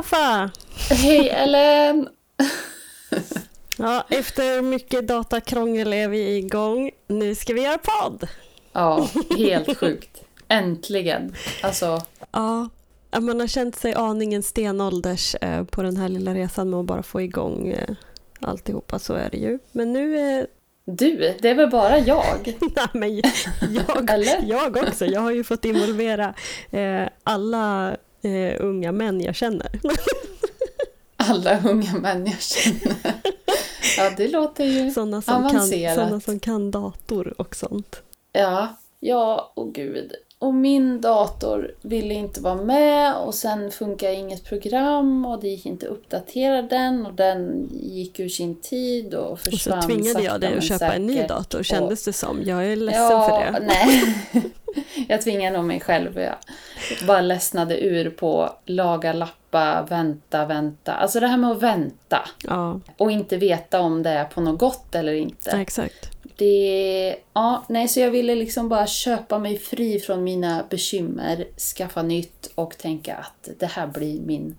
Hej Offa! Hej Ellen! ja, efter mycket datakrångel är vi igång. Nu ska vi göra podd! Ja, helt sjukt. Äntligen. Alltså. Ja, man har känt sig aningen stenålders eh, på den här lilla resan med att bara få igång eh, alltihopa, så är det ju. Men nu är du, det är väl bara jag? Nej, men jag, jag också. Jag har ju fått involvera eh, alla eh, unga män jag känner. alla unga män jag känner. Ja, det låter ju såna som avancerat. Kan, sådana som kan dator och sånt. Ja, ja, och gud och min dator ville inte vara med och sen funkar inget program och det gick inte att uppdatera den och den gick ur sin tid och försvann Och så tvingade jag dig att köpa en ny dator kändes det som. Jag är ledsen ja, för det. Nej. jag tvingade nog mig själv. Jag bara ledsnade ur på laga, lappa, vänta, vänta. Alltså det här med att vänta. Ja. Och inte veta om det är på något gott eller inte. Ja, exakt det... Ja, nej, så jag ville liksom bara köpa mig fri från mina bekymmer, skaffa nytt och tänka att det här blir min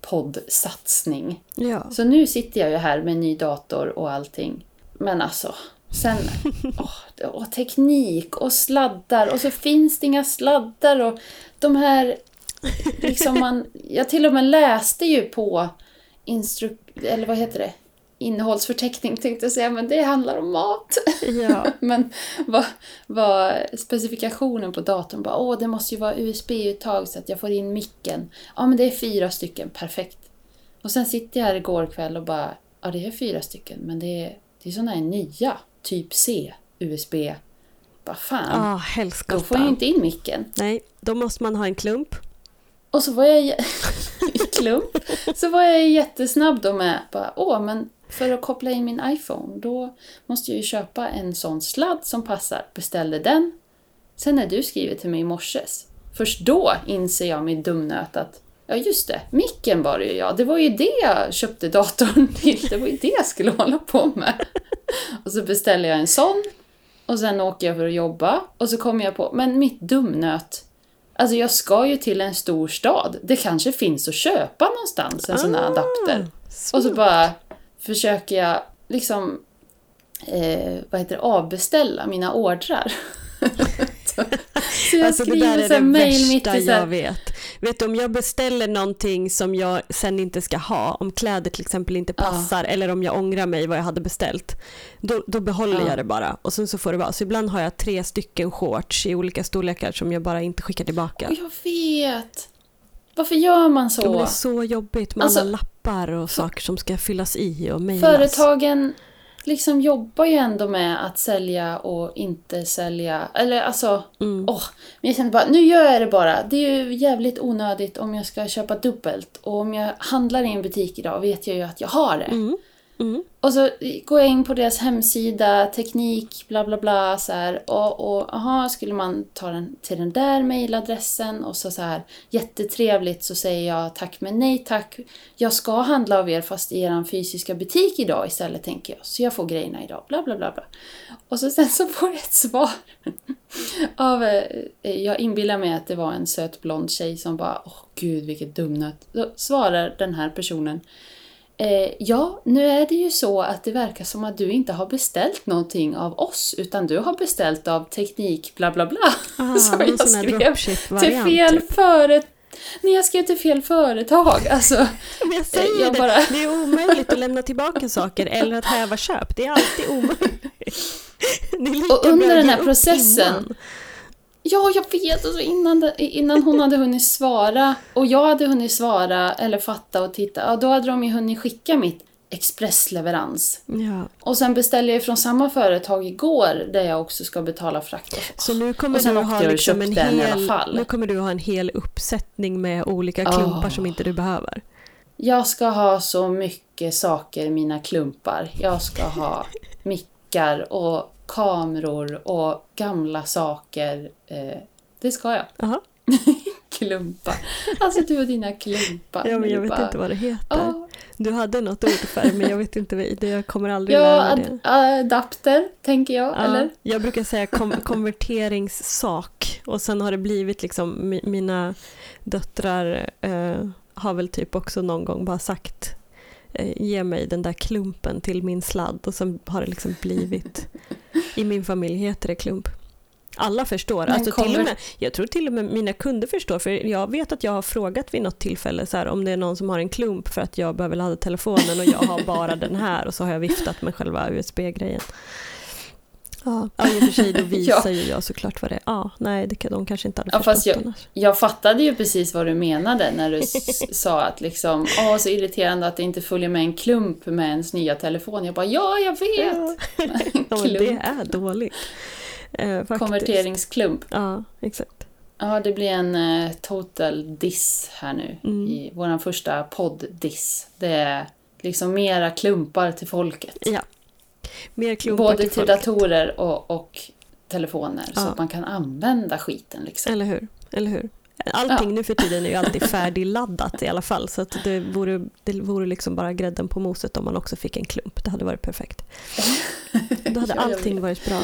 poddsatsning. Ja. Så nu sitter jag ju här med ny dator och allting. Men alltså, sen... åh, och teknik och sladdar och så finns det inga sladdar och de här... Liksom man, jag till och med läste ju på instru... Eller vad heter det? Innehållsförteckning tänkte jag säga, men det handlar om mat. Ja. men vad, vad specifikationen på datorn bara, åh det måste ju vara USB-uttag så att jag får in micken. Ja men det är fyra stycken, perfekt. Och sen sitter jag här igår kväll och bara, ja det är fyra stycken, men det är, det är sådana här nya, typ C, USB. Vad fan, ah, då får jag inte in micken. Nej, då måste man ha en klump. Och så var jag i klump. Så var jag jättesnabb då med bara, åh men för att koppla in min iPhone, då måste jag ju köpa en sån sladd som passar. Beställde den. Sen när du skriver till mig i morses, först då inser jag min dumnöt att Ja just det, micken var det ju ja. Det var ju det jag köpte datorn till. Det var ju det jag skulle hålla på med. Och så beställer jag en sån. Och sen åker jag för att jobba. Och så kommer jag på, men mitt dumnöt. Alltså jag ska ju till en stor stad. Det kanske finns att köpa någonstans en sån här ah, adapter. Och så bara, försöker jag liksom eh, vad heter det, avbeställa mina ordrar. så jag alltså, skriver det där är det värsta jag vet. Vet du, om jag beställer någonting som jag sen inte ska ha, om kläder till exempel inte passar ja. eller om jag ångrar mig vad jag hade beställt, då, då behåller ja. jag det bara och sen så får det vara. Så ibland har jag tre stycken shorts i olika storlekar som jag bara inte skickar tillbaka. Jag vet! Varför gör man så? det är så jobbigt med alltså, alla lappar och saker som ska fyllas i och mejlas. Företagen liksom jobbar ju ändå med att sälja och inte sälja. Eller alltså, mm. åh. Men jag kände bara, nu gör jag det bara. Det är ju jävligt onödigt om jag ska köpa dubbelt. Och om jag handlar i en butik idag vet jag ju att jag har det. Mm. Mm. Och så går jag in på deras hemsida, teknik, bla bla bla så här, och, och aha, skulle man ta den till den där mejladressen och så så här jättetrevligt så säger jag tack men nej tack. Jag ska handla av er fast i er fysiska butik idag istället tänker jag. Så jag får grejerna idag, bla bla bla. bla. Och så sen så får jag ett svar av, eh, jag inbillar mig att det var en söt blond tjej som bara, åh gud vilket dumnöt. Då svarar den här personen Eh, ja, nu är det ju så att det verkar som att du inte har beställt någonting av oss, utan du har beställt av teknik bla bla bla. Ah, så jag skrev till fel typ. företag. Nej, jag skrev till fel företag. Alltså, Men jag säger jag det, bara... det är omöjligt att lämna tillbaka saker eller att häva köp. Det är alltid omöjligt. Är och under den här processen innan. Ja, jag vet! Alltså innan, innan hon hade hunnit svara och jag hade hunnit svara eller fatta och titta, ja, då hade de ju hunnit skicka mitt expressleverans. Ja. Och sen beställde jag från samma företag igår där jag också ska betala frakt. Så nu kommer du ha liksom en hel, nu kommer du ha en hel uppsättning med olika klumpar oh. som inte du behöver. Jag ska ha så mycket saker i mina klumpar. Jag ska ha mickar och kameror och gamla saker. Eh, det ska jag. Aha. klumpar. Alltså du och dina klumpar. Ja, men jag vet bara, inte vad det heter. Oh. Du hade något ord för det, men jag vet inte, det, jag kommer aldrig ja, lära mig det. adapter, tänker jag, ja, eller? Jag brukar säga kom konverteringssak och sen har det blivit liksom mina döttrar, eh, har väl typ också någon gång bara sagt ge mig den där klumpen till min sladd och så har det liksom blivit i min familj heter det klump. Alla förstår. alltså kommer... till och med, jag tror till och med mina kunder förstår. För Jag vet att jag har frågat vid något tillfälle så här, om det är någon som har en klump för att jag behöver ladda telefonen och jag har bara den här och så har jag viftat med själva USB-grejen. Ja, i och för sig då visar ja. ju jag såklart vad det är. Ja, nej, det, de kanske inte hade ja, förstått jag, annars. jag fattade ju precis vad du menade när du sa att liksom, åh så irriterande att det inte följer med en klump med ens nya telefon. Jag bara, ja, jag vet! Ja, ja men det är dåligt. Eh, Konverteringsklump. Ja, exakt. Ja, det blir en eh, total diss här nu. Mm. I vår första podd-diss. Det är liksom mera klumpar till folket. Ja. Både till, till datorer och, och telefoner. Ja. Så att man kan använda skiten liksom. Eller hur. Eller hur. Allting ja. nu för tiden är ju alltid färdigladdat i alla fall. Så att det vore, det vore liksom bara grädden på moset om man också fick en klump. Det hade varit perfekt. Då hade allting varit bra.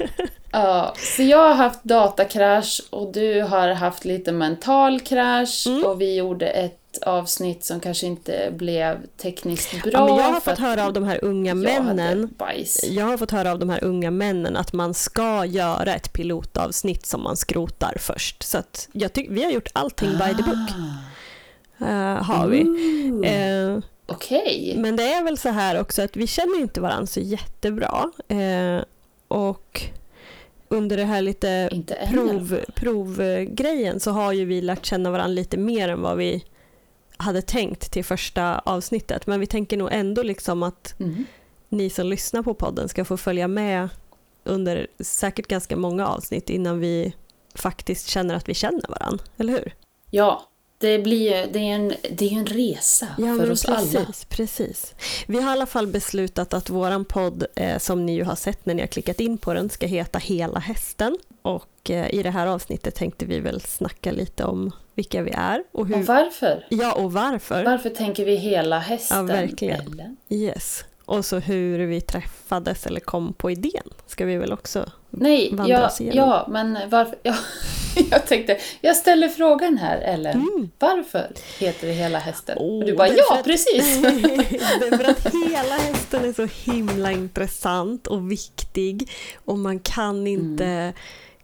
ja, så jag har haft datakrasch och du har haft lite mental krasch mm. och vi gjorde ett avsnitt som kanske inte blev tekniskt bra. Ja, men jag har fått höra av de här unga männen. Jag har fått höra av de här unga männen att man ska göra ett pilotavsnitt som man skrotar först. Så att jag tycker vi har gjort allting ah. by the book. Uh, har vi. Uh, Okej. Okay. Men det är väl så här också att vi känner inte varandra så jättebra. Uh, och under det här lite prov, provgrejen så har ju vi lärt känna varandra lite mer än vad vi hade tänkt till första avsnittet. Men vi tänker nog ändå liksom att mm. ni som lyssnar på podden ska få följa med under säkert ganska många avsnitt innan vi faktiskt känner att vi känner varandra, eller hur? Ja, det, blir, det, är en, det är en resa ja, för oss precis, alla. Precis. Vi har i alla fall beslutat att vår podd, eh, som ni ju har sett när ni har klickat in på den, ska heta Hela hästen. Och eh, i det här avsnittet tänkte vi väl snacka lite om vilka vi är. Och, hur... och varför? Ja, och varför. Varför tänker vi hela hästen? Ja, verkligen. Ellen? Yes. Och så hur vi träffades eller kom på idén ska vi väl också Nej, ja, ja, men varför? Ja, jag tänkte, jag ställer frågan här Ellen. Mm. Varför heter det Hela hästen? Oh, och du bara, ja, att, precis! det är för att Hela hästen är så himla intressant och viktig och man kan inte mm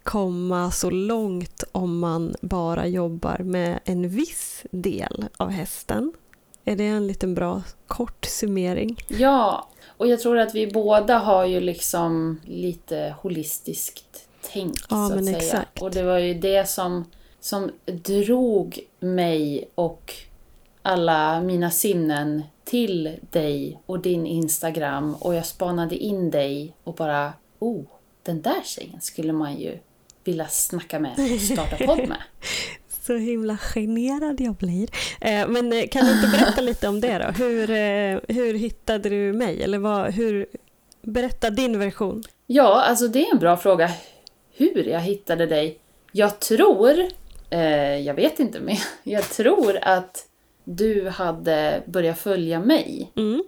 komma så långt om man bara jobbar med en viss del av hästen. Är det en liten bra kort summering? Ja, och jag tror att vi båda har ju liksom lite holistiskt tänk ja, så att säga. Exakt. Och det var ju det som, som drog mig och alla mina sinnen till dig och din Instagram och jag spanade in dig och bara oh, den där tjejen skulle man ju vilja snacka med och starta podd med. Så himla generad jag blir. Eh, men eh, kan du inte berätta lite om det då? Hur, eh, hur hittade du mig? Eller vad, hur, berätta din version. Ja, alltså det är en bra fråga. Hur jag hittade dig? Jag tror, jag vet inte, men jag tror att du hade börjat följa mig. Mm,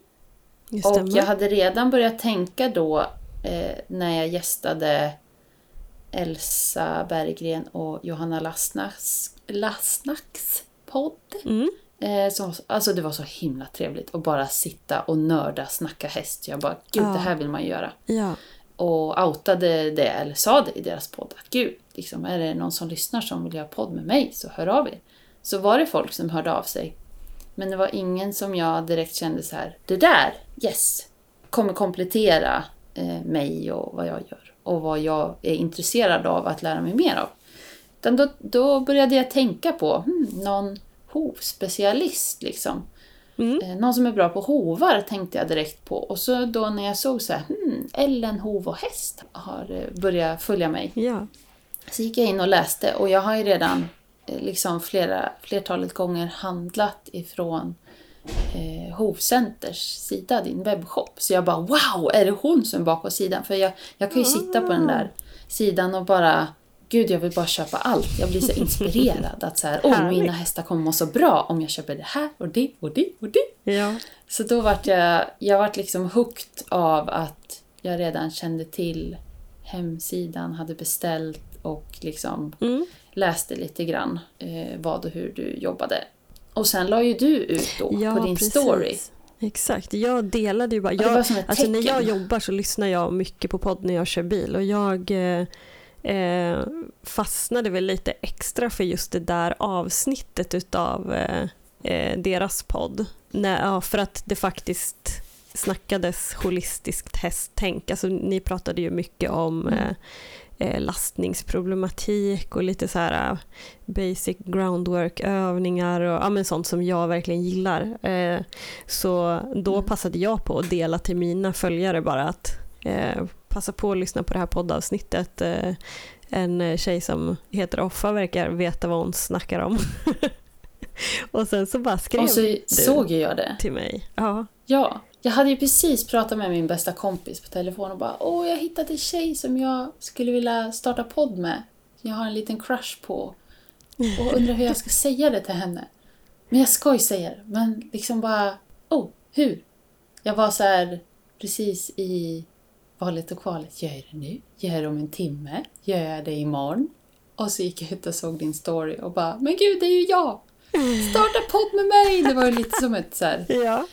och jag hade redan börjat tänka då när jag gästade Elsa Berggren och Johanna Lastnacks, Lastnacks podd. Mm. Eh, som, alltså det var så himla trevligt att bara sitta och nörda, snacka häst. Jag bara, gud ja. det här vill man göra. Ja. Och outade det, eller sa det i deras podd, att gud, liksom, är det någon som lyssnar som vill göra podd med mig så hör av er. Så var det folk som hörde av sig. Men det var ingen som jag direkt kände så här, det där, yes, kommer komplettera eh, mig och vad jag gör och vad jag är intresserad av att lära mig mer av. Utan då, då började jag tänka på hmm, någon hovspecialist. Liksom. Mm. Eh, någon som är bra på hovar tänkte jag direkt på. Och så då när jag såg så här, hmm, Ellen hov och häst har eh, börjat följa mig. Ja. Så gick jag in och läste och jag har ju redan eh, liksom flera, flertalet gånger handlat ifrån eh, Hovcenters sida, din webbshop. Så jag bara wow, är det hon som är bakom sidan? För jag, jag kan ju sitta på den där sidan och bara Gud, jag vill bara köpa allt. Jag blir så inspirerad att så här, oh, mina hästar kommer må så bra om jag köper det här och det och det och det. Ja. Så då vart jag, jag vart liksom hooked av att jag redan kände till hemsidan, hade beställt och liksom mm. läste lite grann eh, vad och hur du jobbade. Och sen la ju du ut då ja, på din precis. story. Exakt, jag delade ju bara. Jag, alltså när jag jobbar så lyssnar jag mycket på podd när jag kör bil och jag eh, eh, fastnade väl lite extra för just det där avsnittet utav eh, eh, deras podd. När, ja, för att det faktiskt snackades holistiskt hästtänk. Alltså, ni pratade ju mycket om mm. eh, eh lastningsproblematik och lite så här eh, basic groundwork-övningar och ja, men sånt som jag verkligen gillar. Eh, så då mm. passade jag på att dela till mina följare bara att eh, passa på att lyssna på det här poddavsnittet. Eh, en tjej som heter Offa verkar veta vad hon snackar om. och sen så bara skrev och så du såg jag det. till mig. Ja. ja, jag hade ju precis pratat med min bästa kompis på telefon och bara Åh, jag hittat en tjej som jag skulle vilja starta podd med. Jag har en liten crush på. Och undrar hur jag ska säga det till henne. Men jag ska ju säga det. Men liksom bara, oh, hur? Jag var så här precis i valet och kvalet. Gör jag det nu? Gör jag det om en timme? Gör jag det imorgon? Och så gick jag ut och såg din story och bara, men gud, det är ju jag! Starta podd med mig! Det var ju lite som ett så här, ja.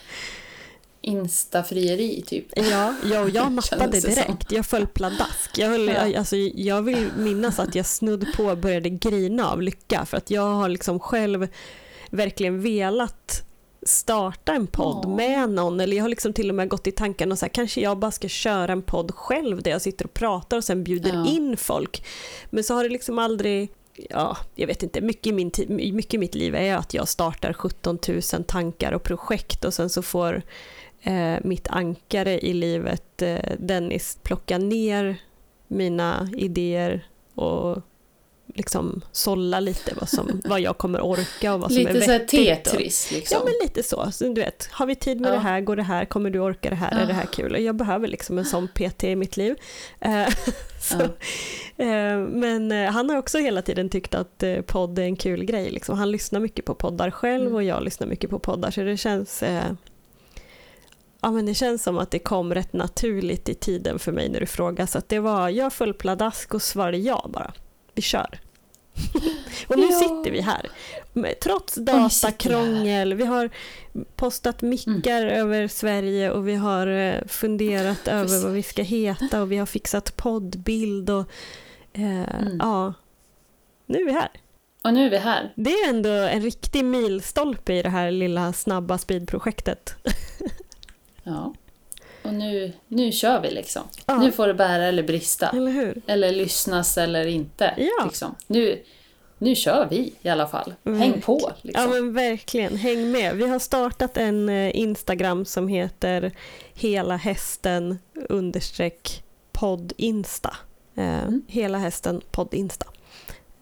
Insta-frieri typ. Ja, jag, jag nappade direkt. Jag föll pladask. Jag, höll, ja. alltså, jag vill minnas att jag snudd på började grina av lycka för att jag har liksom själv verkligen velat starta en podd oh. med någon eller jag har liksom till och med gått i tanken och så här, kanske jag bara ska köra en podd själv där jag sitter och pratar och sen bjuder ja. in folk. Men så har det liksom aldrig ja, jag vet inte, mycket i, min mycket i mitt liv är att jag startar 17 000 tankar och projekt och sen så får eh, mitt ankare i livet, eh, Dennis, plocka ner mina idéer och liksom sålla lite vad, som, vad jag kommer orka och vad som lite är vettigt. Lite Tetris liksom. Ja men lite så. så. Du vet, har vi tid med ja. det här, går det här, kommer du orka det här, ja. är det här kul? Och jag behöver liksom en sån PT i mitt liv. Eh, så, ja. eh, men eh, han har också hela tiden tyckt att podd är en kul grej. Liksom. Han lyssnar mycket på poddar själv mm. och jag lyssnar mycket på poddar så det känns ja, men det känns som att det kom rätt naturligt i tiden för mig när du frågade. Så att det var, jag föll pladask och svarade ja bara. Vi kör. och nu ja. sitter vi här. Trots datakrångel, vi har postat mickar mm. över Sverige och vi har eh, funderat över vad vi ska heta och vi har fixat poddbild och eh, mm. ja, nu är vi här. Och nu är vi här. Det är ändå en riktig milstolpe i det här lilla snabba speedprojektet. Ja. Och nu, nu kör vi liksom. Ja. Nu får det bära eller brista. Eller hur? Eller lyssnas eller inte. Ja. Liksom. Nu, nu kör vi i alla fall. Mm. Häng på. Liksom. Ja men verkligen, häng med. Vi har startat en eh, Instagram som heter hela hästen understreck poddinsta. Eh, mm. Hela hästen poddinsta.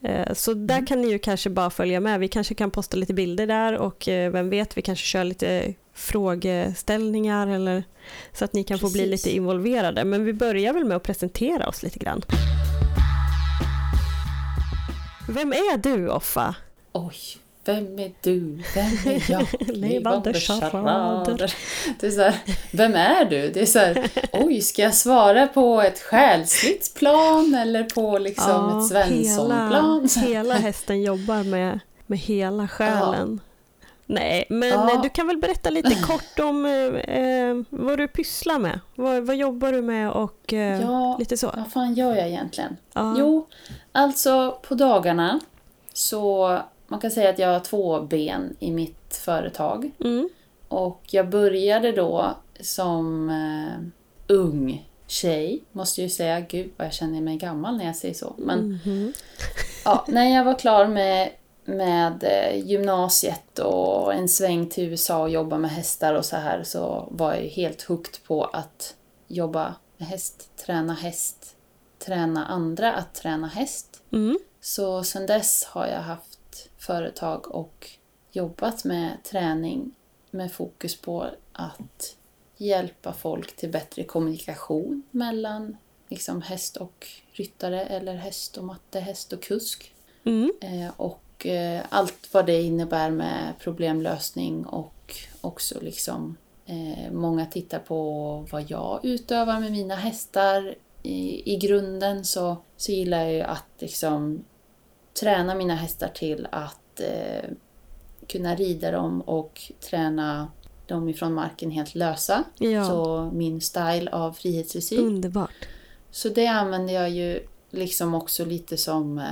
Eh, så där mm. kan ni ju kanske bara följa med. Vi kanske kan posta lite bilder där och vem vet, vi kanske kör lite frågeställningar eller så att ni kan Precis. få bli lite involverade. Men vi börjar väl med att presentera oss lite grann. Vem är du, Offa? Oj, vem är du? Vem är jag? Levande charader. Det är så här, vem är du? Det är så här, oj, ska jag svara på ett själsligt plan eller på liksom ja, ett Svensson-plan? Hela, hela hästen jobbar med, med hela själen. Ja. Nej, men ja. du kan väl berätta lite kort om eh, vad du pysslar med. Vad, vad jobbar du med och eh, ja, lite så? Vad fan gör jag egentligen? Ja. Jo, alltså på dagarna så man kan säga att jag har två ben i mitt företag. Mm. Och jag började då som eh, ung tjej, måste ju säga. Gud vad jag känner mig gammal när jag säger så. Men mm -hmm. ja, när jag var klar med med eh, gymnasiet och en sväng till USA och jobba med hästar och så här så var jag helt hooked på att jobba med häst, träna häst, träna andra att träna häst. Mm. Så sen dess har jag haft företag och jobbat med träning med fokus på att hjälpa folk till bättre kommunikation mellan liksom häst och ryttare eller häst och matte, häst och kusk. Mm. Eh, och eh, allt vad det innebär med problemlösning och också liksom eh, många tittar på vad jag utövar med mina hästar. I, i grunden så, så gillar jag ju att liksom träna mina hästar till att eh, kunna rida dem och träna dem ifrån marken helt lösa. Ja. Så min style av frihetsdressyr. Underbart. Så det använder jag ju liksom också lite som, eh,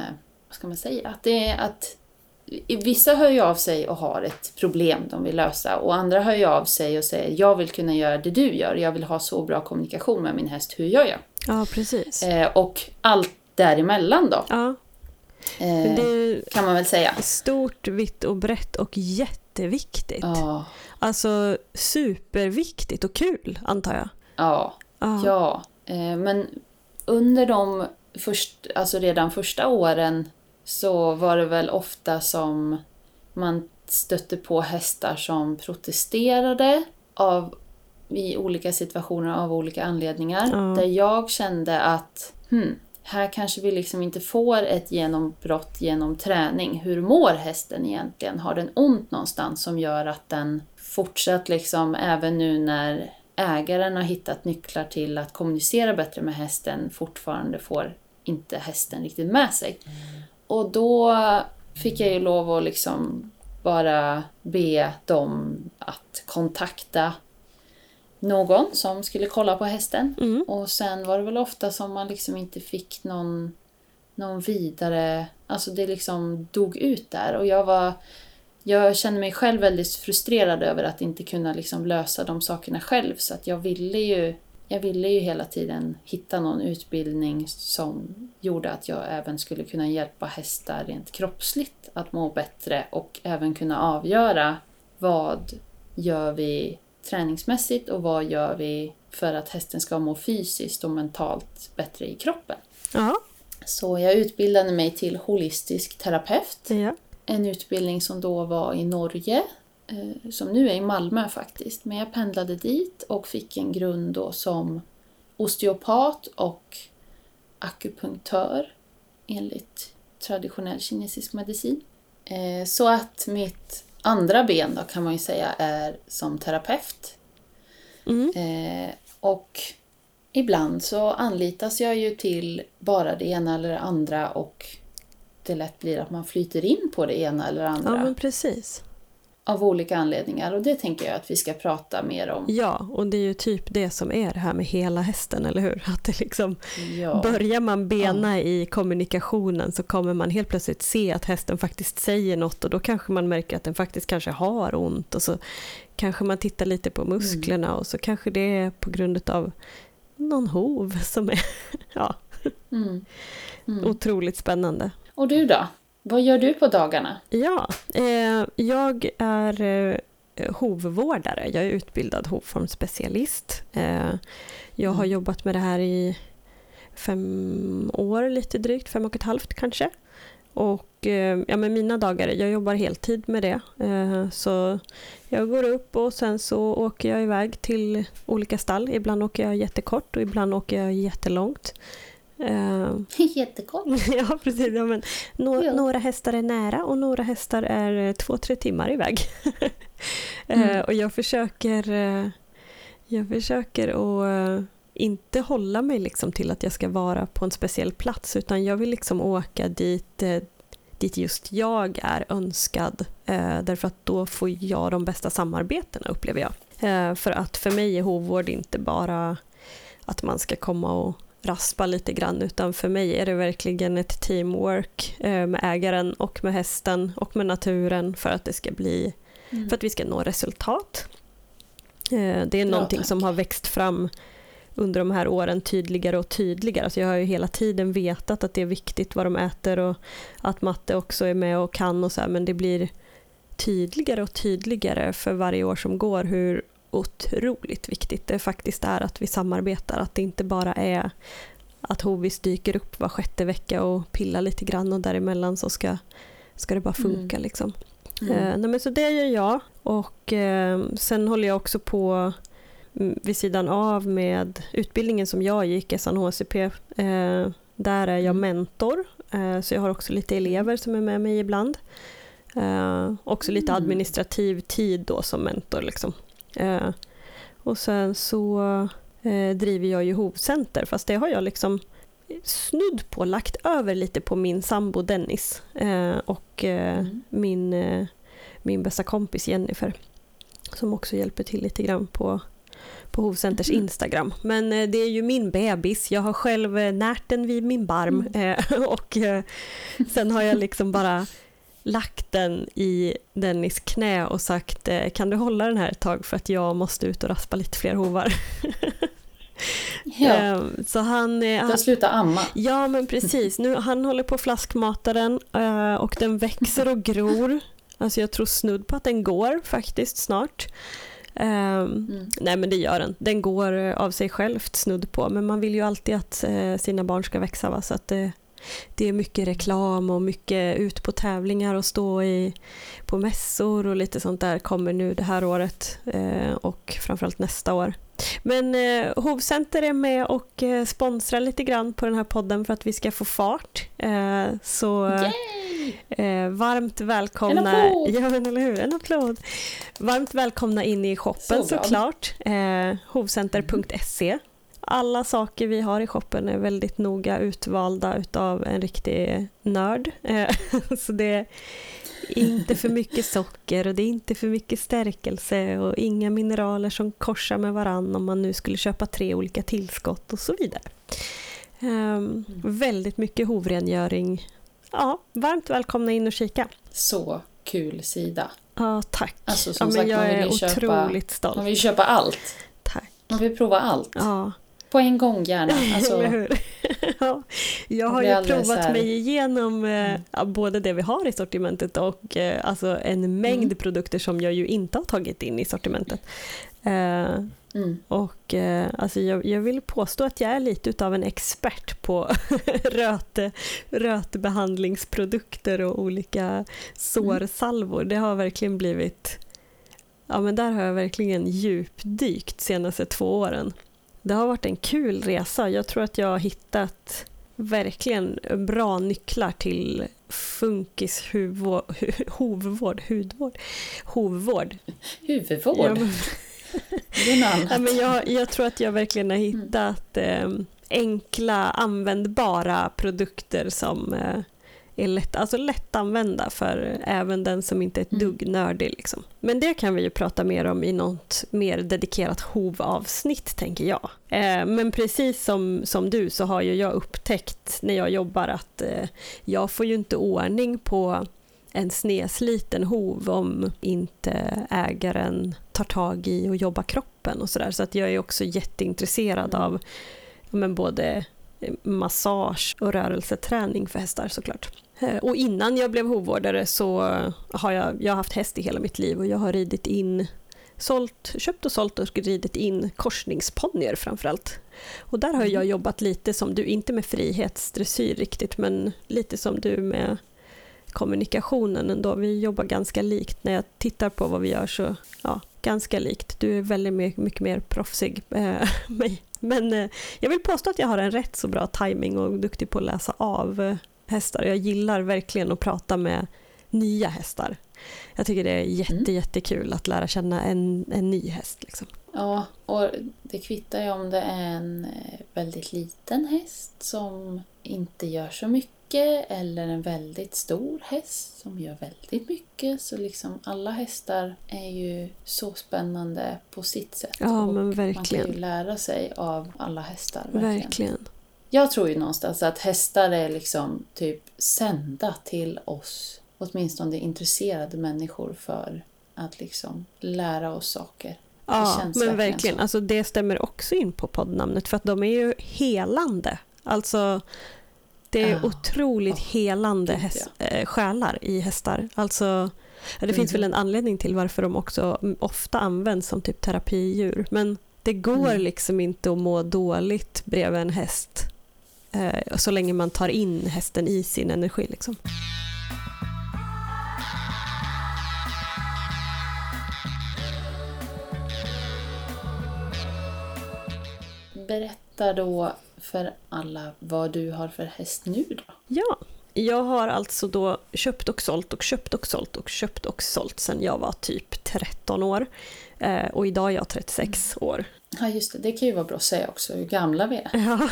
vad ska man säga, att det att Vissa hör ju av sig och har ett problem de vill lösa och andra hör ju av sig och säger jag vill kunna göra det du gör, jag vill ha så bra kommunikation med min häst, hur gör jag? Ja, precis. Eh, och allt däremellan då, Ja, eh, det kan man väl säga. stort, vitt och brett och jätteviktigt. Ja, Alltså superviktigt och kul, antar jag. ja, Ja. ja. Eh, men under de först, alltså redan första åren så var det väl ofta som man stötte på hästar som protesterade av, i olika situationer av olika anledningar. Ja. Där jag kände att hmm, här kanske vi liksom inte får ett genombrott genom träning. Hur mår hästen egentligen? Har den ont någonstans som gör att den fortsatt liksom, även nu när ägaren har hittat nycklar till att kommunicera bättre med hästen, fortfarande får inte hästen riktigt med sig. Och då fick jag ju lov att liksom bara be dem att kontakta någon som skulle kolla på hästen. Mm. Och sen var det väl ofta som man liksom inte fick någon, någon vidare... Alltså det liksom dog ut där. Och jag var... Jag kände mig själv väldigt frustrerad över att inte kunna liksom lösa de sakerna själv. Så att jag ville ju... Jag ville ju hela tiden hitta någon utbildning som gjorde att jag även skulle kunna hjälpa hästar rent kroppsligt att må bättre och även kunna avgöra vad gör vi träningsmässigt och vad gör vi för att hästen ska må fysiskt och mentalt bättre i kroppen. Ja, Så jag utbildade mig till holistisk terapeut. ja. En utbildning som då var i Norge, eh, som nu är i Malmö faktiskt. Men jag pendlade dit och fick en grund då som osteopat och akupunktör enligt traditionell kinesisk medicin. Eh, Så att mitt andra ben då kan man ju säga är som terapeut. Mm. Eh, och ibland så anlitas jag ju till bara det ena eller det andra och det lätt blir att man flyter in på det ena eller andra ja men precis. Av olika anledningar och det tänker jag att vi ska prata mer om. Ja, och det är ju typ det som är det här med hela hästen, eller hur? Att det liksom, Ja, börjar man bena i kommunikationen så kommer man helt plötsligt se att hästen faktiskt säger något och då kanske man märker att den faktiskt kanske har ont och så kanske man tittar lite på musklerna och så kanske det är på grund av någon hov som är ja, mm. Mm. otroligt spännande. Och du då? Vad gör du på dagarna? Ja, eh, jag är eh, hovvårdare. Jag är utbildad hovformsspecialist. Eh, jag har Mm. jobbat med det här i fem år, lite drygt, fem och ett halvt kanske. Och eh, ja, men mina dagar, jag jobbar heltid med det. Eh, så jag går upp och sen så åker jag iväg till olika stall. Ibland åker jag jättekort och ibland åker jag jättelångt. Eh, Jättekort. Ja, precis. Ja, men nå- Ja. Några hästar är nära och några hästar är eh, två, tre timmar iväg. Eh, Mm. och jag försöker, eh, jag försöker att inte hålla mig liksom till att jag ska vara på en speciell plats utan jag vill liksom åka dit, dit just jag är önskad. Därför att då får jag de bästa samarbetena upplever jag. För att för mig är hovvård inte bara att man ska komma och raspa lite grann utan för mig är det verkligen ett teamwork eh, med ägaren och med hästen och med naturen för att det ska bli Mm. för att vi ska nå resultat. Eh, Det är någonting tack. som har växt fram under de här åren tydligare och tydligare. Alltså jag har ju hela tiden vetat att det är viktigt vad de äter och att matte också är med och kan och så här, men det blir tydligare och tydligare för varje år som går hur otroligt viktigt det faktiskt är att vi samarbetar. Att det inte bara är att Hovis dyker upp var sjätte vecka och pillar lite grann och däremellan så ska, ska det bara funka. Liksom. Mm. Eh, nej, men så det gör jag och eh, sen håller jag också på mm, vid sidan av med utbildningen som jag gick, SNHCP. Eh, där är jag Mm. mentor, eh, så jag har också lite elever som är med mig ibland. Eh, också lite Mm. administrativ tid då som mentor. Liksom. Eh, och sen så eh, driver jag ju Hovcenter, fast det har jag liksom snudd på lagt över lite på min sambo Dennis. Eh, och eh, Mm. min, eh, min bästa kompis Jennifer som också hjälper till lite grann på, på Hovcenters mm. Instagram. Men eh, det är ju min bebis, jag har själv närt den vid min barm mm. och sen har jag liksom bara lagt den i Dennis knä och sagt eh, kan du hålla den här ett tag för att jag måste ut och raspa lite fler hovar. Ja. Ehm, så han... Eh, han slutar amma. Ja, men precis. Nu, han håller på att flaskmata den eh, och den växer och gror. Alltså jag tror snudd på att den går faktiskt snart. Um, mm. Nej men det gör den. Den går av sig självt snudd på men man vill ju alltid att sina barn ska växa va? så att det, det är mycket reklam och mycket ut på tävlingar och stå i, på mässor och lite sånt där kommer nu det här året uh, och framförallt nästa år. Men eh, Hovcenter är med och eh, sponsrar lite grann på den här podden för att vi ska få fart. Eh, så eh, varmt välkomna... En applåd! Ja, men eller hur? En applåd! Varmt välkomna in i shoppen så såklart. Eh, hovcenter.se alla saker vi har i shoppen är väldigt noga utvalda utav en riktig nörd. Eh, så det inte för mycket socker och det är inte för mycket stärkelse och inga mineraler som korsar med varann om man nu skulle köpa tre olika tillskott och så vidare. Um. Väldigt mycket hovrengöring. Ja, varmt välkomna in och kika. Så kul sida. Ja, tack. Alltså, som ja, sagt, jag är otroligt köpa, stolt. Man vill köpa allt. Tack. Man vill prova allt. Ja. På en gång gärna. Alltså, ja, jag har ju provat mig igenom eh, mm. både det vi har i sortimentet och eh, alltså en mängd mm. produkter som jag ju inte har tagit in i sortimentet. Eh, mm. Och eh, alltså jag, jag, vill påstå att jag är lite av en expert på röte, rötbehandlingsprodukter och olika sårsalvor. Det har verkligen blivit, ja men där har jag verkligen djupdykt senaste två åren. Det har varit en kul resa. Jag tror att jag har hittat verkligen bra nycklar till funkis huvvård, hovvård, hudvård, hovvård. Huvudvård? Ja, det är något annat. Ja, men jag, jag, tror att jag verkligen har hittat eh, enkla användbara produkter som eh, är lätt, alltså lättanvända för även den som inte är ett mm. dugg nördig. Liksom. Men det kan vi ju prata mer om i något mer dedikerat hovavsnitt, tänker jag. Eh, men precis som, som du så har ju jag upptäckt när jag jobbar att eh, jag får ju inte ordning på en snesliten hov om inte ägaren tar tag i och jobbar kroppen och sådär. Så att jag är också jätteintresserad av men både massage och rörelseträning för hästar såklart. Eh, och innan jag blev hovvårdare så har jag, jag har haft häst i hela mitt liv och jag har ridit in sålt, köpt och sålt och ridit in korsningsponnyer framförallt. Och där har jag mm. jobbat lite som du, inte med frihetsdressyr riktigt, men lite som du med kommunikationen ändå. Vi jobbar ganska likt. När jag tittar på vad vi gör så, ja, ganska likt. Du är väldigt mycket mer proffsig äh, mig. Men äh, jag vill påstå att jag har en rätt så bra timing och är duktig på att läsa av äh, hästar. Jag gillar verkligen att prata med nya hästar. Jag tycker det är jätte, mm. jättekul att lära känna en, en ny häst. Liksom. Ja, och det kvittar ju om det är en eh, väldigt liten häst som inte gör så mycket eller en väldigt stor häst som gör väldigt mycket. Så liksom alla hästar är ju så spännande på sitt sätt. Ja, men verkligen. Man kan ju lära sig av alla hästar. Verkligen. verkligen. Jag tror ju någonstans att hästar är liksom typ sända till oss, åtminstone intresserade människor för att liksom lära oss saker. Ja, men verkligen. Så. Alltså, det stämmer också in på poddnamnet för att de är ju helande. Alltså, det är ja. otroligt oh, helande häst, äh, själar i hästar. Alltså, det mm. finns väl en anledning till varför de också ofta används som typ terapidjur. Men det går mm. liksom inte att må dåligt bredvid en häst Eh, så länge man tar in hästen i sin energi. Liksom. Berätta då för alla vad du har för häst nu då. Ja, jag har alltså då köpt och sålt och köpt och sålt och köpt och sålt sedan jag var typ 13 år. Eh, och idag är jag 36 mm. år. Ja, just det. Det kan ju vara bra att säga också hur gamla vi är. Ja.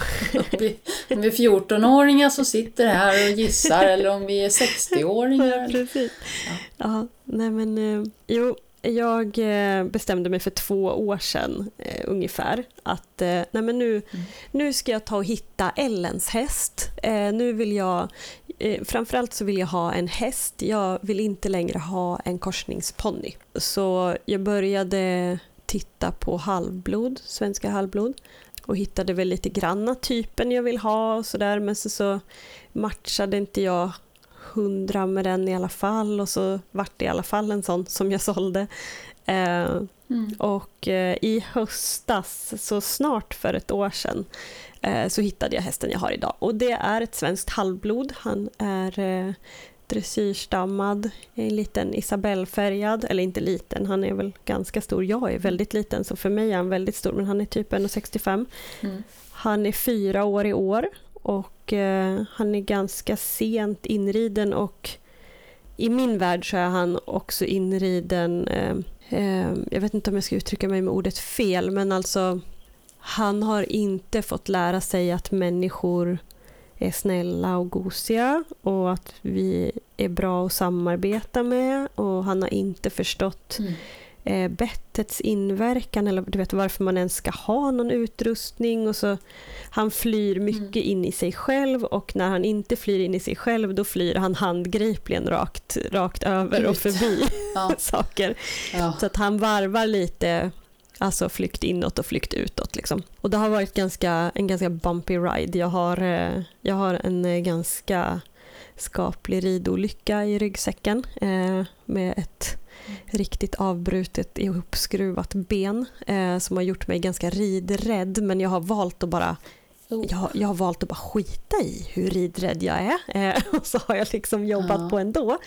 vi, om vi är 14-åringar som sitter här och gissar eller om vi är 60-åringar. Ja, precis. Ja. ja, nej men eh, jo, jag eh, bestämde mig för två år sedan eh, ungefär att eh, nej men nu, mm. nu ska jag ta och hitta Ellens häst. Eh, nu vill jag, eh, framförallt så vill jag ha en häst. Jag vill inte längre ha en korsningsponny. Så jag började titta på halvblod, svenska halvblod och hittade väl lite granna typen jag vill ha och sådär men så, så matchade inte jag hundra med den i alla fall och så vart det i alla fall en sån som jag sålde. Eh, mm. Och eh, i höstas, så snart för ett år sedan, eh, så hittade jag hästen jag har idag. Och det är ett svenskt halvblod. Han är eh, dressyrstammad, en liten Isabellfärgad, eller inte liten, han är väl ganska stor. Jag är väldigt liten så för mig är han väldigt stor men han är typ 1,65. Mm. Han är fyra år i år och eh, han är ganska sent inriden och i min värld så är han också inriden, eh, eh, jag vet inte om jag ska uttrycka mig med ordet fel, men alltså han har inte fått lära sig att människor är snälla och gosiga och att vi är bra att samarbeta med och han har inte förstått mm eh, bettets inverkan eller du vet varför man ens ska ha någon utrustning. Och så, han flyr mycket mm. in i sig själv och när han inte flyr in i sig själv då flyr han handgripligen rakt, rakt över och förbi ja. saker. Ja. Så att han varvar lite Alltså flykt inåt och flykt utåt. Liksom. Och det har varit ganska, en ganska bumpy ride. Jag har, eh, jag har en eh, ganska skaplig ridolycka i ryggsäcken eh, med ett riktigt avbrutet ihopskruvat ben eh, som har gjort mig ganska ridrädd men jag har valt att bara oh. jag, jag, har valt att bara skita i hur ridrädd jag är eh, och så har jag liksom jobbat ja. på ändå.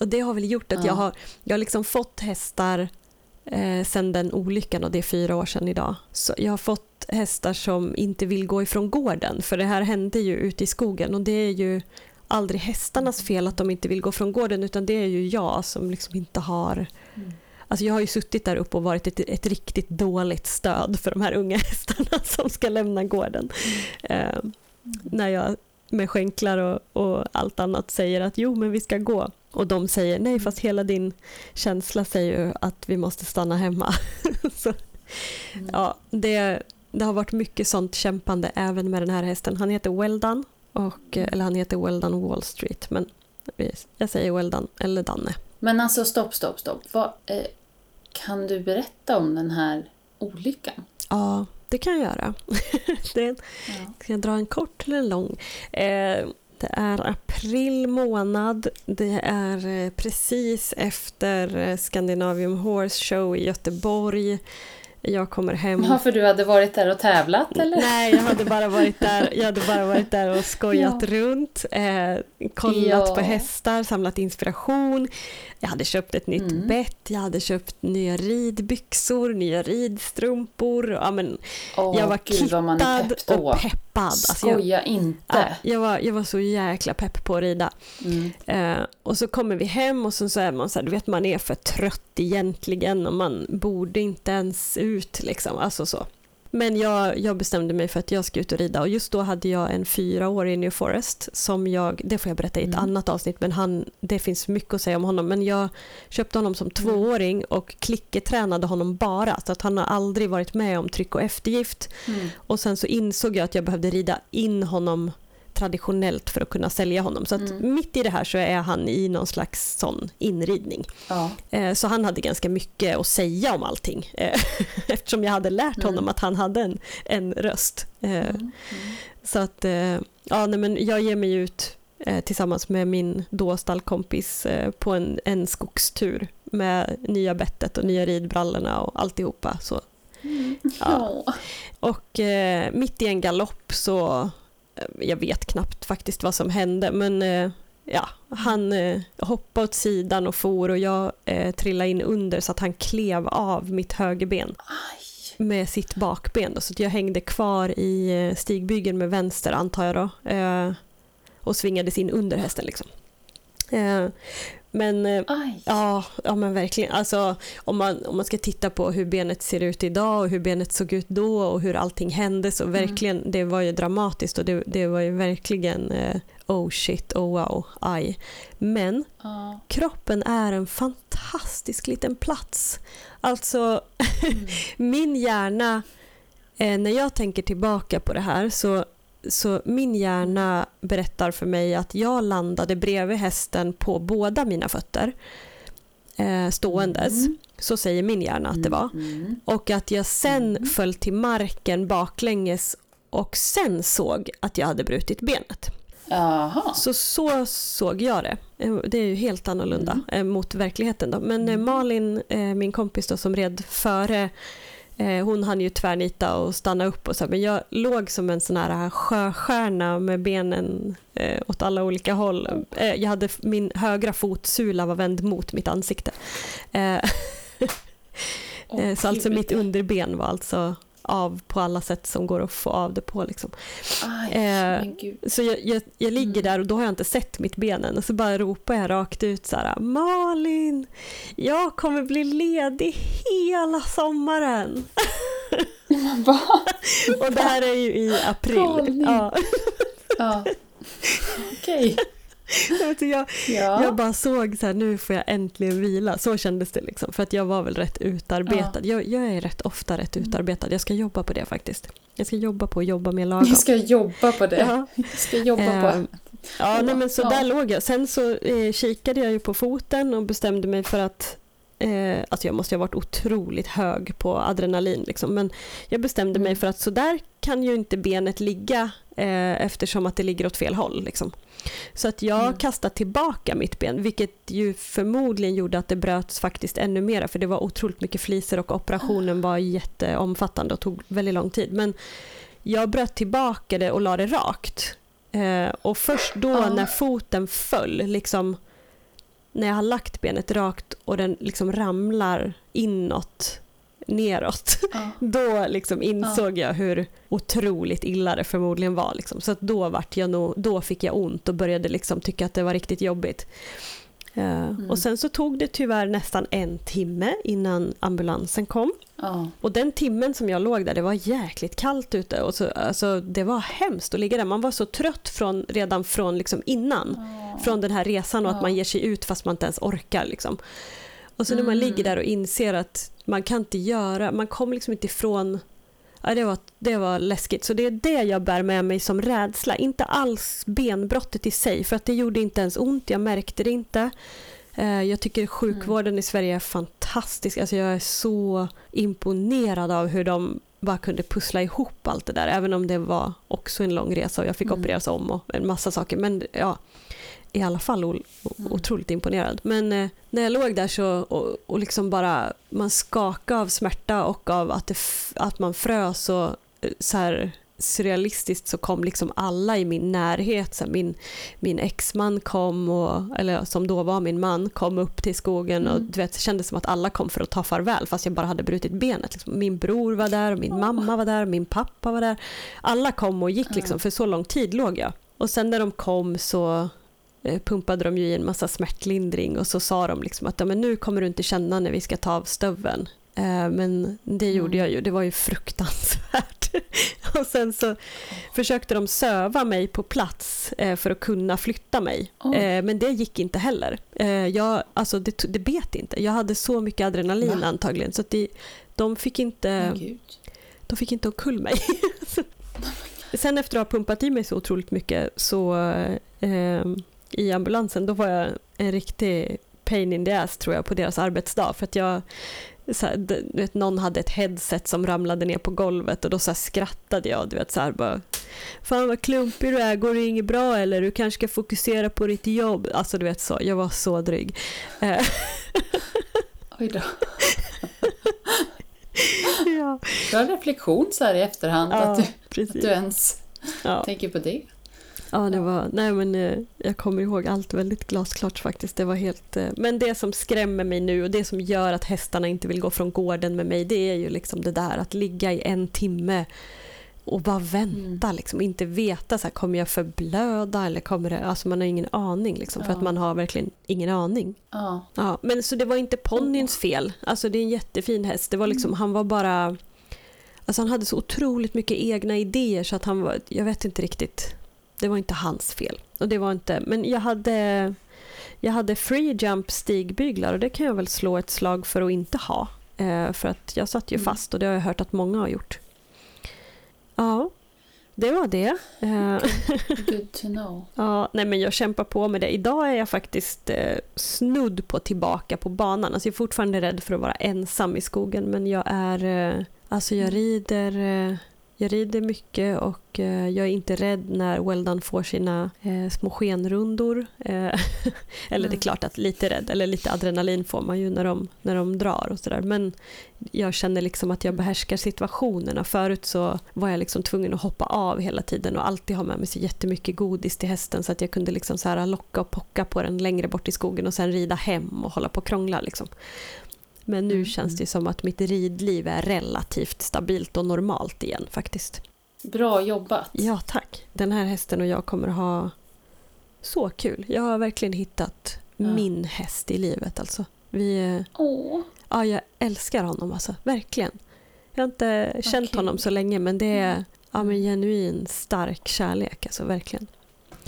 Och det har väl gjort att ja. jag har, jag har liksom fått hästar eh, sen den olyckan och det är fyra år sedan idag. Så jag har fått hästar som inte vill gå ifrån gården för det här hände ju ute i skogen och det är ju aldrig hästarnas fel att de inte vill gå från gården utan det är ju jag som liksom inte har mm. Alltså jag har ju suttit där uppe och varit ett, ett riktigt dåligt stöd för de här unga hästarna som ska lämna gården. Mm. Eh, när jag med skänklar och, och, allt annat säger att jo men vi ska gå och de säger nej fast hela din känsla säger ju att vi måste stanna hemma. Så, mm. ja, det, det har varit mycket sånt kämpande även med den här hästen. Han heter Weldan och, eh, eller han heter Weldon Wall Street, men jag säger Weldon eller Danne. Men alltså stopp, stopp, stopp. Vad, eh, kan du berätta om den här olyckan? Ja, det kan jag göra. det, ja. Ska jag dra en kort eller en lång? Eh, det är april månad. Det är eh, precis efter eh, Scandinavium Horse Show i Göteborg. Jag kommer hem. Ja, för du hade varit där och tävlat eller? Nej, jag hade bara varit där, jag hade bara varit där och skojat ja. runt, eh, kollat ja. på hästar, samlat inspiration. Jag hade köpt ett nytt mm. bett, jag hade köpt nya ridbyxor, nya ridstrumpor. Ja, men oh, jag var Gud, kittad och peppad. Alltså, Skoja jag, inte. Ja, jag, var, jag var så jäkla pepp på att rida. Mm. Eh, och så kommer vi hem och så, så är man så här, du vet man är för trött egentligen och man borde inte ens ut liksom. Alltså så. Men jag, jag, bestämde mig för att jag ska ut och rida och just då hade jag en fyraårig New Forest som jag, det får jag berätta i ett mm. annat avsnitt, men han, det finns mycket att säga om honom. Men jag köpte honom som tvååring och klicketränade honom bara, så att han har aldrig varit med om tryck och eftergift. Mm. Och sen så insåg jag att jag behövde rida in honom traditionellt för att kunna sälja honom. Så att mm. mitt i det här så är han i någon slags sån inridning. Ja. Eh, så han hade ganska mycket att säga om allting eh, eftersom jag hade lärt honom mm. att han hade en, en röst. Eh, mm. mm. Så att ja, nej, men jag ger mig ut tillsammans med min då stallkompis på en, en skogstur med nya bettet och nya ridbrallorna och alltihopa. Så, mm. ja. Och mitt i en galopp så jag vet knappt faktiskt vad som hände, men eh, ja, han eh, hoppade åt sidan och for och jag eh, trillade in under så att han klev av mitt högerben Aj. med sitt bakben. Då, så jag hängde kvar i eh, stigbygeln med vänster, antar jag då, eh, och svingades in under hästen. Liksom. Eh, Men, eh, ja, ja, men verkligen. Alltså, om, man, om man ska titta på hur benet ser ut idag och hur benet såg ut då och hur allting hände så mm. verkligen, mm. det var ju dramatiskt och det, det var ju verkligen eh, oh shit, oh wow, aj. Men uh. kroppen är en fantastisk liten plats. Alltså, mm. min hjärna, eh, när jag tänker tillbaka på det här så så min hjärna berättar för mig att jag landade bredvid hästen på båda mina fötter eh, ståendes. Mm. Så säger min hjärna att det var. Mm. Och att jag sen mm. föll till marken baklänges och sen såg att jag hade brutit benet. Aha. Så så såg jag det. Eh, det är ju helt annorlunda mm. Eh, mot verkligheten. Då. Men eh, mm. Malin, min kompis då, som red före hon hann ju tvärnita och stanna upp och så, men jag låg som en sån här sjöstjärna med benen eh, åt alla olika håll. Eh, jag hade, min högra fotsula var vänd mot mitt ansikte. Eh, oh, så alltså mitt underben var alltså av på alla sätt som går att få av det på. Liksom. Aj, eh, så jag, jag, jag, ligger mm. där och då har jag inte sett mitt ben än och så bara ropar jag rakt ut så här Malin, jag kommer bli ledig hela sommaren. och det här är ju i april. Ja. ja. Okej. Okay. Jag, ja. jag bara såg så här, nu får jag äntligen vila. Så kändes det liksom. För att jag var väl rätt utarbetad. Ja. Jag, jag, är rätt ofta rätt utarbetad. Jag ska jobba på det faktiskt. Jag ska jobba på att jobba med lagom. Jag ska jobba på det. Ja. Jag ska jobba eh, på Ja, nej, men så där låg jag. Sen så eh, kikade jag ju på foten och bestämde mig för att Eh, alltså jag måste ha varit otroligt hög på adrenalin. Liksom. Men jag bestämde mig mm. för att så där kan ju inte benet ligga eh, eftersom att det ligger åt fel håll. Liksom. Så att jag mm. kastade tillbaka mitt ben, vilket ju förmodligen gjorde att det bröts faktiskt ännu mer, för det var otroligt mycket fliser och operationen var jätteomfattande och tog väldigt lång tid. Men jag bröt tillbaka det och la det rakt. Eh, och först då ah. när foten föll, liksom när jag har lagt benet rakt och den liksom ramlar inåt, neråt, ja. då liksom insåg ja. jag hur otroligt illa det förmodligen var. Liksom. Så då, vart jag nog, då fick jag ont och började liksom tycka att det var riktigt jobbigt. Mm. Och sen så tog det tyvärr nästan en timme innan ambulansen kom. Oh. Och den timmen som jag låg där, det var jäkligt kallt ute. Och så, alltså, det var hemskt att ligga där. Man var så trött från, redan från liksom innan. Oh. Från den här resan och oh. att man ger sig ut fast man inte ens orkar. Liksom. Och så när man mm. ligger där och inser att man kan inte göra, man kommer liksom inte ifrån Ja, det, var, det var läskigt. Så det är det jag bär med mig som rädsla. Inte alls benbrottet i sig, för att det gjorde inte ens ont. Jag märkte det inte. Eh, jag tycker sjukvården i Sverige är fantastisk. Alltså jag är så imponerad av hur de bara kunde pussla ihop allt det där. Även om det var också en lång resa och jag fick mm. opereras om och en massa saker. Men ja, i alla fall o, mm. otroligt imponerad. Men eh, när jag låg där så och, och liksom bara man skakade av smärta och av att, det, att man frös och eh, så här surrealistiskt så kom liksom alla i min närhet. Så min, min exman kom, och, eller som då var min man, kom upp till skogen och mm. du vet, det kändes som att alla kom för att ta farväl fast jag bara hade brutit benet. Liksom. Min bror var där, min mamma var där, min pappa var där. Alla kom och gick liksom, för så lång tid låg jag. Och sen när de kom så pumpade de ju i en massa smärtlindring och så sa de liksom att ja, men nu kommer du inte känna när vi ska ta av stöveln. Eh, men det mm. gjorde jag ju, det var ju fruktansvärt. och sen så försökte de söva mig på plats eh, för att kunna flytta mig. Oh. Men det gick inte heller. Jag, alltså det, det bet inte. Jag hade så mycket adrenalin Va? antagligen så att de, de fick inte de fick inte omkull mig. Sen efter att ha pumpat i mig så otroligt mycket så eh, i ambulansen, då var jag en riktig pain in the ass tror jag på deras arbetsdag. För att jag, så här, du vet, någon hade ett headset som ramlade ner på golvet och då så skrattade jag. Du vet, så här, bara, Fan vad klumpig du är, går det inget bra eller? Du kanske ska fokusera på ditt jobb. Alltså du vet så, jag var så dryg. Eh. Oj då. ja. Bra reflektion så här i efterhand, ja, att, du, att du ens ja. tänker på det. Ja, det var, nej men eh, jag kommer ihåg allt väldigt glasklart faktiskt. Det var helt, eh, men det som skrämmer mig nu och det som gör att hästarna inte vill gå från gården med mig, det är ju liksom det där att ligga i en timme och bara vänta, mm. liksom, inte veta så här, kommer jag förblöda eller kommer det... Alltså man har ingen aning liksom, för att man har verkligen ingen aning. Ja. ja. Men så det var inte ponnyns fel. Alltså det är en jättefin häst. Det var liksom, mm. Han var bara... Alltså han hade så otroligt mycket egna idéer så att han var... Jag vet inte riktigt. Det var inte hans fel. Och det var inte... Men jag hade... Jag hade free jump stigbyglar och det kan jag väl slå ett slag för att inte ha. Eh, för att jag satt ju mm. fast och det har jag hört att många har gjort. Ja, det var det. Eh, Good to know. ja, nej men jag kämpar på med det. Idag är jag faktiskt eh, snudd på tillbaka på banan. Alltså jag är fortfarande rädd för att vara ensam i skogen men jag är... Eh, alltså jag mm. rider... Eh, jag rider mycket och eh, jag är inte rädd när Weldon får sina eh, små skenrundor. Eh, eller det är mm. klart att lite rädd, eller lite adrenalin får man ju när de, när de drar och sådär. Men jag känner liksom att jag behärskar situationerna. Förut så var jag liksom tvungen att hoppa av hela tiden och alltid ha med mig så jättemycket godis till hästen så att jag kunde liksom så här locka och pocka på den längre bort i skogen och sen rida hem och hålla på och krångla. Liksom. Men nu mm. känns det som att mitt ridliv är relativt stabilt och normalt igen faktiskt. Bra jobbat! Ja, tack. Den här hästen och jag kommer ha så kul. Jag har verkligen hittat ja. min häst i livet alltså. Vi, Åh. Ja, jag älskar honom alltså. Verkligen. Jag har inte okay. känt honom så länge men det är mm. ja, men genuin stark kärlek alltså verkligen.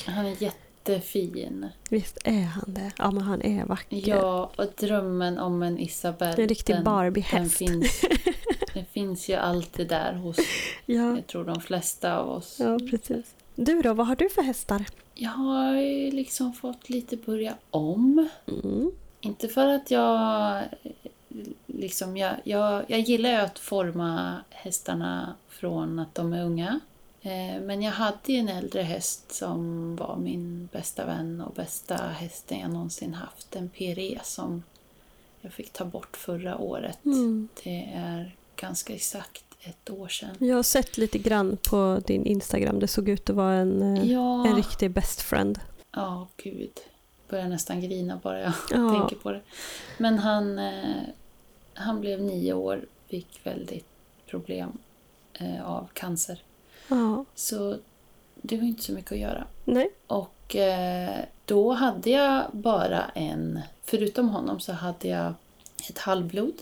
Han är jätte jättefin. Visst är han det? Ja, men han är vacker. Ja, och drömmen om en Isabelle. En riktig Barbie-häst. Den finns, den finns ju alltid där hos, ja. jag tror de flesta av oss. Ja, precis. Du då, vad har du för hästar? Jag har ju liksom fått lite börja om. Mm. Inte för att jag... Liksom, jag, jag, jag gillar ju att forma hästarna från att de är unga. Eh, men jag hade ju en äldre häst som var min bästa vän och bästa hästen jag någonsin haft. En PRE som jag fick ta bort förra året. Mm. Det är ganska exakt ett år sedan. Jag har sett lite grann på din Instagram. Det såg ut att vara en, eh, ja. en riktig best friend. Ja, gud. Börjar nästan grina bara jag ja. tänker på det. Men han, eh, han blev nio år, fick väldigt problem av cancer. Ja. Så det var inte så mycket att göra. Nej. Och eh, då hade jag bara en, förutom honom så hade jag ett halvblod,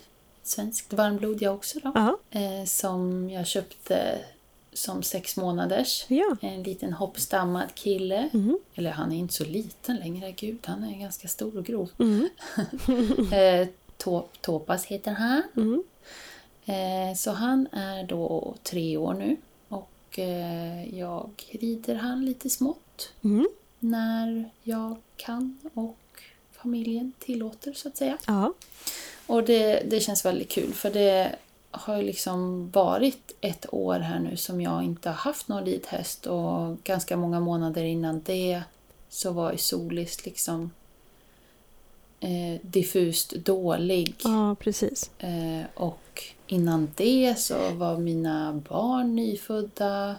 svenskt varmblod jag också då. Eh, som jag köpte som sex månaders. Ja. En liten hoppstammad kille. Mm. Eller han är inte så liten längre, gud han är ganska stor och grov. Mm. eh, Topas heter han. Mm. Så han är då tre år nu. Och eh, jag rider han lite smått mm. när jag kan och familjen tillåter så att säga. Ja. Och det, det känns väldigt kul för det har ju liksom varit ett år här nu som jag inte har haft någon ridhäst och ganska många månader innan det så var ju Solis liksom eh, diffust dålig. Ja, precis. Eh, och innan det så var mina barn nyfödda.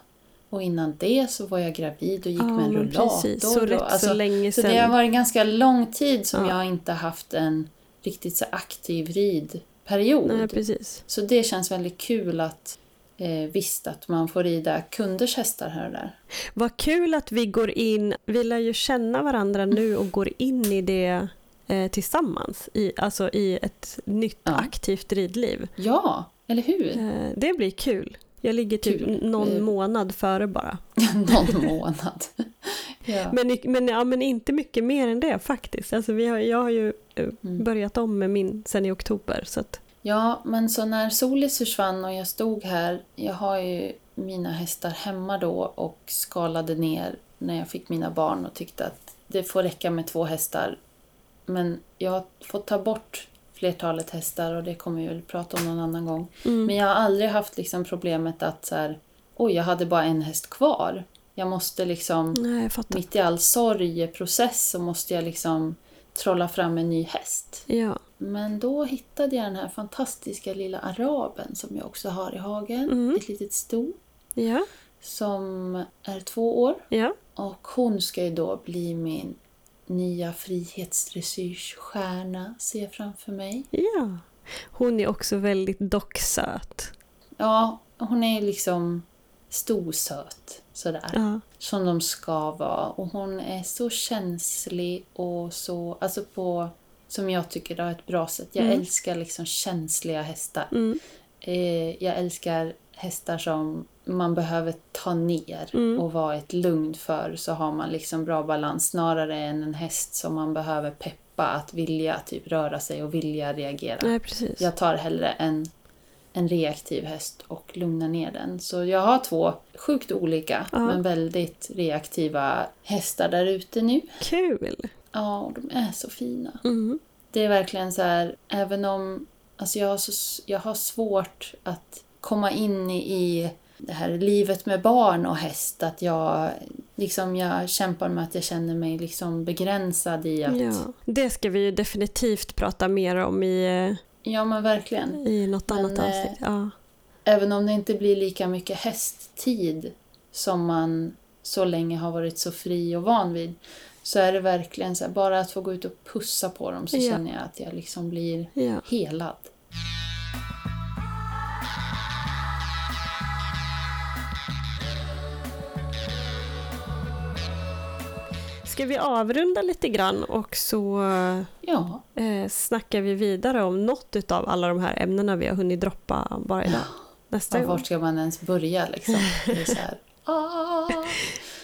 Och innan det så var jag gravid och gick ja, med en rullator. Precis. Så, rätt alltså, så länge sedan. Så det har varit ganska lång tid som ja. jag inte haft en riktigt så aktiv ridperiod. Nej, precis. Så det känns väldigt kul att eh, visst att man får rida kunders hästar här och där. Vad kul att vi går in, vi lär ju känna varandra nu och går in i det eh, tillsammans, i, alltså i ett nytt ja. aktivt ridliv. Ja, eller hur? Eh, det blir kul. Jag ligger typ kul. någon eh. månad före bara. någon månad. ja. Men, men, ja, men inte mycket mer än det faktiskt. Alltså, vi har, jag har ju eh, mm. börjat om med min sen i oktober. Så att... Ja, men så när Solis försvann och jag stod här, jag har ju mina hästar hemma då och skalade ner när jag fick mina barn och tyckte att det får räcka med två hästar men jag har fått ta bort flertalet hästar och det kommer vi väl prata om någon annan gång. Mm. Men jag har aldrig haft liksom problemet att så här, oj, jag hade bara en häst kvar. Jag måste liksom, Nej, jag mitt i all sorgeprocess så måste jag liksom trolla fram en ny häst. Ja. Men då hittade jag den här fantastiska lilla araben som jag också har i hagen. Mm. Ett litet sto. Ja. Som är två år. Ja. Och hon ska ju då bli min nya frihetsdressyrsstjärna ser jag framför mig. Ja. Hon är också väldigt docksöt. Ja, hon är liksom storsöt. Sådär. Ja. Som de ska vara. Och hon är så känslig och så, alltså på, som jag tycker det är ett bra sätt. Jag Mm. älskar liksom känsliga hästar. Mm. Eh, jag älskar hästar som man behöver ta ner Mm. och vara ett lugn för så har man liksom bra balans snarare än en häst som man behöver peppa att vilja typ röra sig och vilja reagera. Nej, precis. Jag tar hellre en, en reaktiv häst och lugnar ner den. Så jag har två sjukt olika Ja. men väldigt reaktiva hästar där ute nu. Kul! Ja, och de är så fina. Mm. Det är verkligen så här, även om alltså jag, har så, jag har svårt att komma in i det här livet med barn och häst. Att jag, liksom, jag kämpar med att jag känner mig liksom begränsad i att... Ja, Ja. Det ska vi ju definitivt prata mer om i, men verkligen. i något Men, annat eh, avsnitt. Ja. Även om det inte blir lika mycket hästtid som man så länge har varit så fri och van vid. Så är det verkligen så här, bara att få gå ut och pussa på dem så Ja. känner jag att jag liksom blir Ja. helad. Ska vi avrunda lite grann och så Ja, eh, snackar vi vidare om något av alla de här ämnena vi har hunnit droppa bara idag. Nästa gång. vart ska man ens börja liksom? Ah.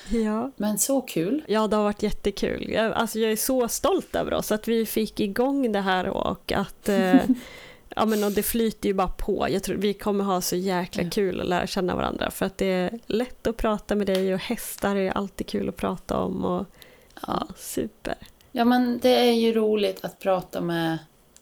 Ja. Men så kul. ja, det har varit jättekul. Jag, alltså, jag är så stolt över oss att vi fick igång det här och att eh, Ja men och det flyter ju bara på. Jag tror vi kommer ha så jäkla Ja. kul att lära känna varandra för att det är lätt att prata med dig och hästar är alltid kul att prata om och ja, super. Ja, men det är ju roligt att prata med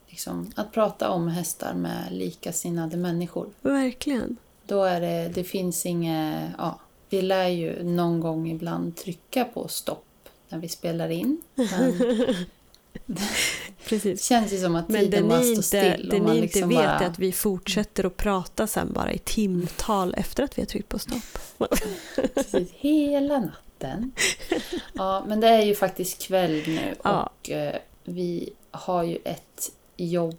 liksom, att prata om hästar med likasinnade människor. Verkligen. Då är det, det finns inget, ja, vi lär ju någon gång ibland trycka på stopp när vi spelar in. Men det Precis. känns ju som att tiden bara står still. det ni liksom inte vet bara, är att vi fortsätter att prata sen bara i timtal efter att vi har tryckt på stopp. Precis, hela natten. Ja, men det är ju faktiskt kväll nu Ja. och eh, vi har ju ett jobb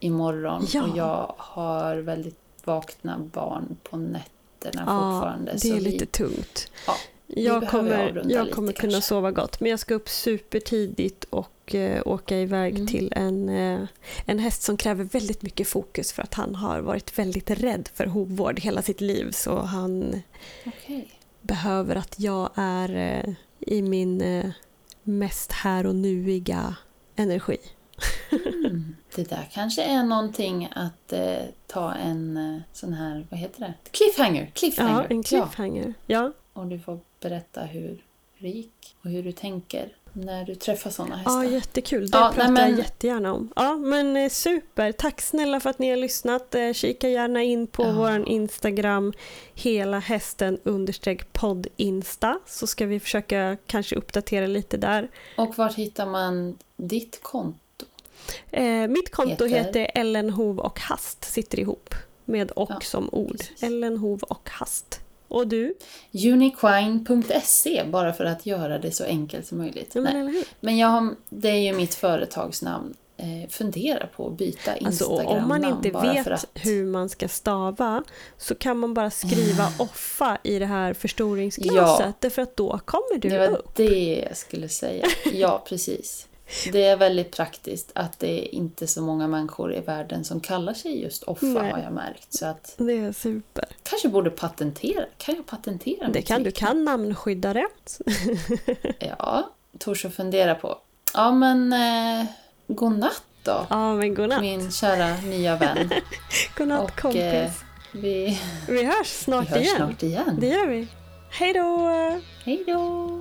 imorgon Ja. och jag har väldigt vakna barn på nätterna fortfarande. det så är vi- lite tungt. Ja, vi jag kommer, jag kommer kunna kanske. sova gott men jag ska upp supertidigt och eh, åka iväg Mm. till en, eh, en häst som kräver väldigt mycket fokus för att han har varit väldigt rädd för hovvård hela sitt liv så han Okej. Behöver att jag är eh, i min eh, mest här och nuiga energi. Mm. Det där kanske är någonting att eh, ta en eh, sån här, vad heter det? Cliffhanger! cliffhanger. Ja, en cliffhanger. Ja. Och du får berätta hur det gick och hur du tänker när du träffar såna hästar. Ja, jättekul. Det Ja, pratar nej, jag men- jättegärna om. Ja, men eh, super. Tack snälla för att ni har lyssnat. Eh, Kika gärna in på Ja. vår Instagram, hela hästen understreck podd insta, så ska vi försöka kanske uppdatera lite där. Och vart hittar man ditt konto? Eh, mitt konto Heter? heter Ellen Hov och Hast, sitter ihop med och Ja, som ord. precis. Ellen Hov och Hast. Och du? Uniquine.se bara för att göra det så enkelt som möjligt. Ja, men? Men jag har, det är ju mitt företagsnamn. Eh, fundera på att byta Alltså, Instagram-namn om man inte vet att... hur man ska stava så kan man bara skriva offa i det här förstoringsglaset Ja. därför att då kommer du Det var upp. det jag skulle säga. Ja, precis. Det är väldigt praktiskt att det är inte så många människor i världen som kallar sig just Offa Nej. har jag märkt. Så att Det är super. kanske borde patentera. Kan jag patentera Det kan, du kan namnskydda det. Ja, tors att fundera på. Ja, men eh, godnatt då. Ja, men godnatt. Min kära nya vän. Godnatt Och, kompis. eh, vi, Vi hörs vi snart hörs igen. snart igen. Det gör vi. Hej då! Hej då!